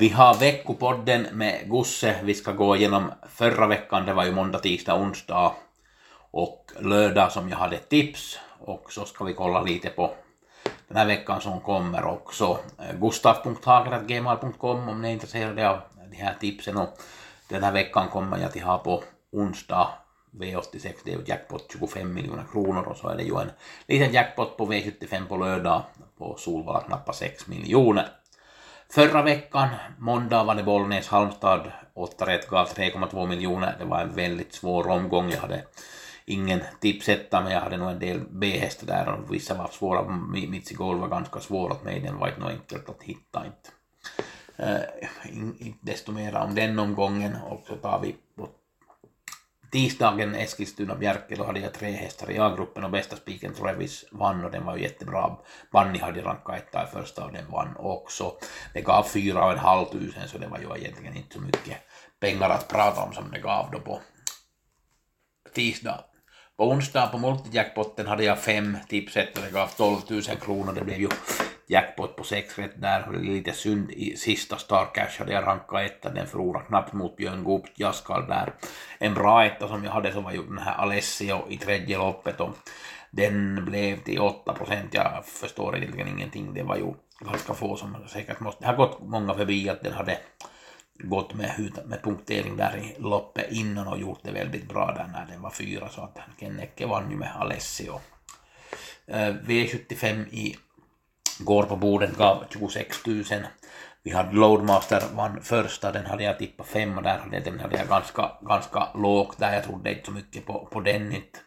Vi har veckopodden med Gusse. Vi ska gå igenom förra veckan, det var ju måndag, tisdag, onsdag och lördag som jag hade tips och så ska vi kolla lite på den här veckan som kommer också. Eh, Gustav.hager.gmail.com om ni är intresserade av de här tipsen och den här veckan kommer jag till ha på onsdag V86, det är ju jackpot 25 miljoner kronor och så är det ju en liten jackpot på V75 på lördag på Solvalla knappt 6 miljoner. Förra veckan, måndag, var det Bollnäs-Halmstad. 8 rätt gav 3,2 miljoner. Det var en väldigt svår omgång. Jag hade ingen tipsetta, men jag hade nog en del B-hästar där och vissa var svåra. Mitsi igår var ganska svår åt mig. Den var inte enkelt att hitta. Inte. Uh, desto mer om den omgången och så tar vi tisdagen Eskilstuna-Bjerke, då hade jag tre hästar i A-gruppen och bästa spiken Travis vann och den var ju jättebra. Banni hade rankat etta i första och den vann också. Det gav fyra och en halv tusen så det var ju egentligen inte så mycket pengar att prata om som det gav då på tisdag. På onsdag på multijackpotten hade jag fem tipset och det gav 12 000 kronor. Det blev ju jackpot på sex rätt där. Det lite synd i sista Starcash hade jag rankat etta. Den förlorade knappt mot Björn Goop Jaskal där. En bra etta som jag hade som var ju den här Alessio i tredje loppet och den blev till 8 procent. Jag förstår egentligen ingenting. Det var ju ganska få som säkert måste. Det har gått många förbi att den hade gått med, med punktering där i loppet innan och gjort det väldigt bra där när den var fyra så att Kennecke vann ju med Alessio. Eh, V75 i går på borden gav 26 000. Vi hade Loadmaster vann första, den hade jag tippat femma, och där hade, den hade jag ganska, ganska lågt där, jag trodde inte så mycket på, på den inte.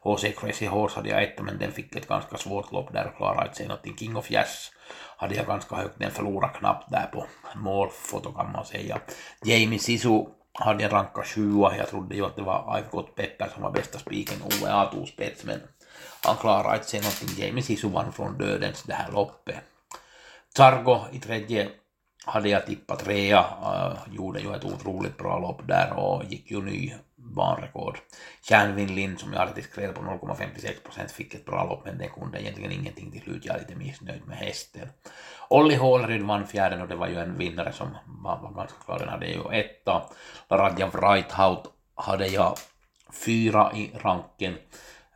HC Crazy Horse hade jag ett men den fick ett ganska svårt lopp där och klarade inte sig någonting. King of Jazz hade jag ganska högt, den förlorade knappt där på målfoto kan man säga. Jamie Sisu hade jag rankat sjua, jag trodde ju att det var I've Pepper som var bästa spiken, OEA tog spets men han klarade inte sig någonting. Jamie Sisu vann från dödens det här loppet. Targo i tredje hade jag tippat trea, äh, uh, gjorde ju ett otroligt bra lopp där och gick ju ny banrekord. Kärnvin Lind som jag hade till skräll på 0,56 procent fick ett bra lopp men det kunde egentligen ingenting till slut. Jag är lite missnöjd med hästen. Olli Håleryd vann fjärden och det var ju en vinnare som var, ganska klar. Den hade ju etta. Laradja Wrighthout hade jag fyra i ranken.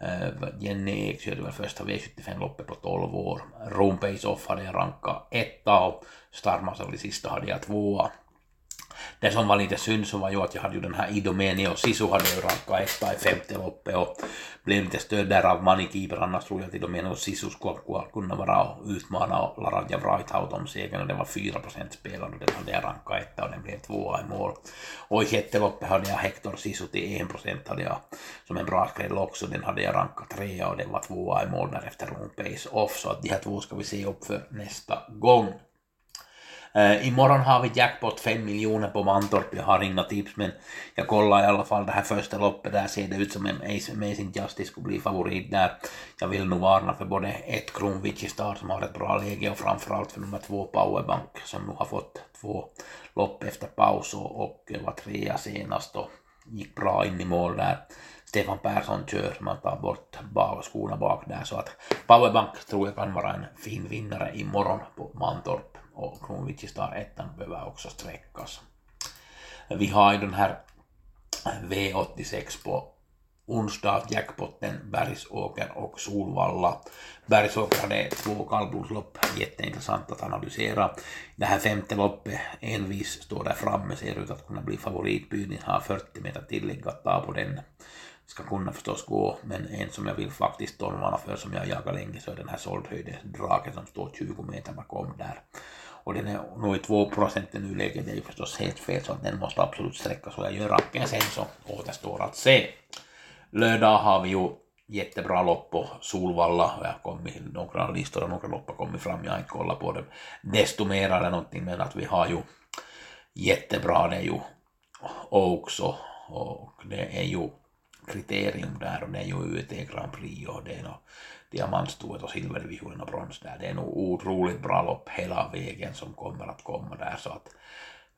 Eh, Jenny Ek körde väl första V75-loppet på 12 år. Room Pace Off hade jag rankat etta och Starmas sista hade jag tvåa. Det som var lite synd så var ju att jag hade ju den här Idomeni och Sisu hade ju rankat etta i femte loppet och blev lite stöd där av Moneykeeper annars tror jag att Idomeni och Sisu skulle kunna vara och utmana och Laradja Wrightout om segern och det var 4 procent spelad och den hade jag rankat etta och den blev tvåa i mål. Och i sjätte loppet hade jag Hector Sisu till 1 procent hade jag som en bra skräll också, den hade jag rankat trea och den var tvåa i mål därefter Ron Pace Off så att de här två ska vi se upp för nästa gång. Uh, imorgon har vi jackpot 5 miljoner på Mantorp. Jag har inga tips men jag kollar i alla fall det här första loppet. Där ser det ut som en Amazing Justice skulle bli favorit där. Jag vill nog varna för både ett Kronwich Star som har ett bra läge och framförallt för nummer två Powerbank som nu har fått två lopp efter paus och, och var trea senast och gick bra in i mål där. Stefan Persson kör, man tar bort skorna bak där så att Powerbank tror jag kan vara en fin vinnare imorgon på Mantorp och Kronwitch Star 1 behöver också sträckas. Vi har ju den här V86 på onsdag, jackpotten Bergsåker och Solvalla. Bergsåker hade två kallblodslopp, jätteintressant att analysera. Det här femte loppet, envis står där framme, ser ut att kunna bli favoritbyn, har 40 meter tillägg att ta på den. Ska kunna förstås gå, men en som jag vill faktiskt stormarna för, som jag jagar länge, så är den här såldhöjdedraken som står 20 meter bakom där och den är nog i 2 procent i nuläget, det är ju förstås helt fel så den måste absolut sträckas och jag gör ranken sen så återstår att se. Lördag har vi ju jättebra lopp på Solvalla. Jag har kommit några listor och några lopp har kommit fram. Jag har inte kollat på dem desto mer eller någonting men att vi har ju jättebra det är ju också och, och det är ju kriterium där och det är ju UT Grand Prix och det är nog diamantstoet och silverdivisionen och brons där. Det är nog otroligt bra lopp hela vägen som kommer att komma där så att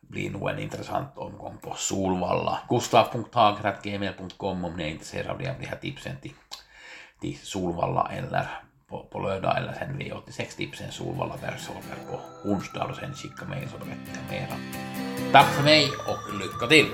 blir nog en intressant omgång på Solvalla. Gustav.hagratgmail.com om ni är intresserade av de här tipsen till, till Solvalla eller på, på lördag eller sen V86-tipsen Solvalla Bergsåker på onsdag och sen skicka mejl så berättar jag mera. Tack för mig och lycka till!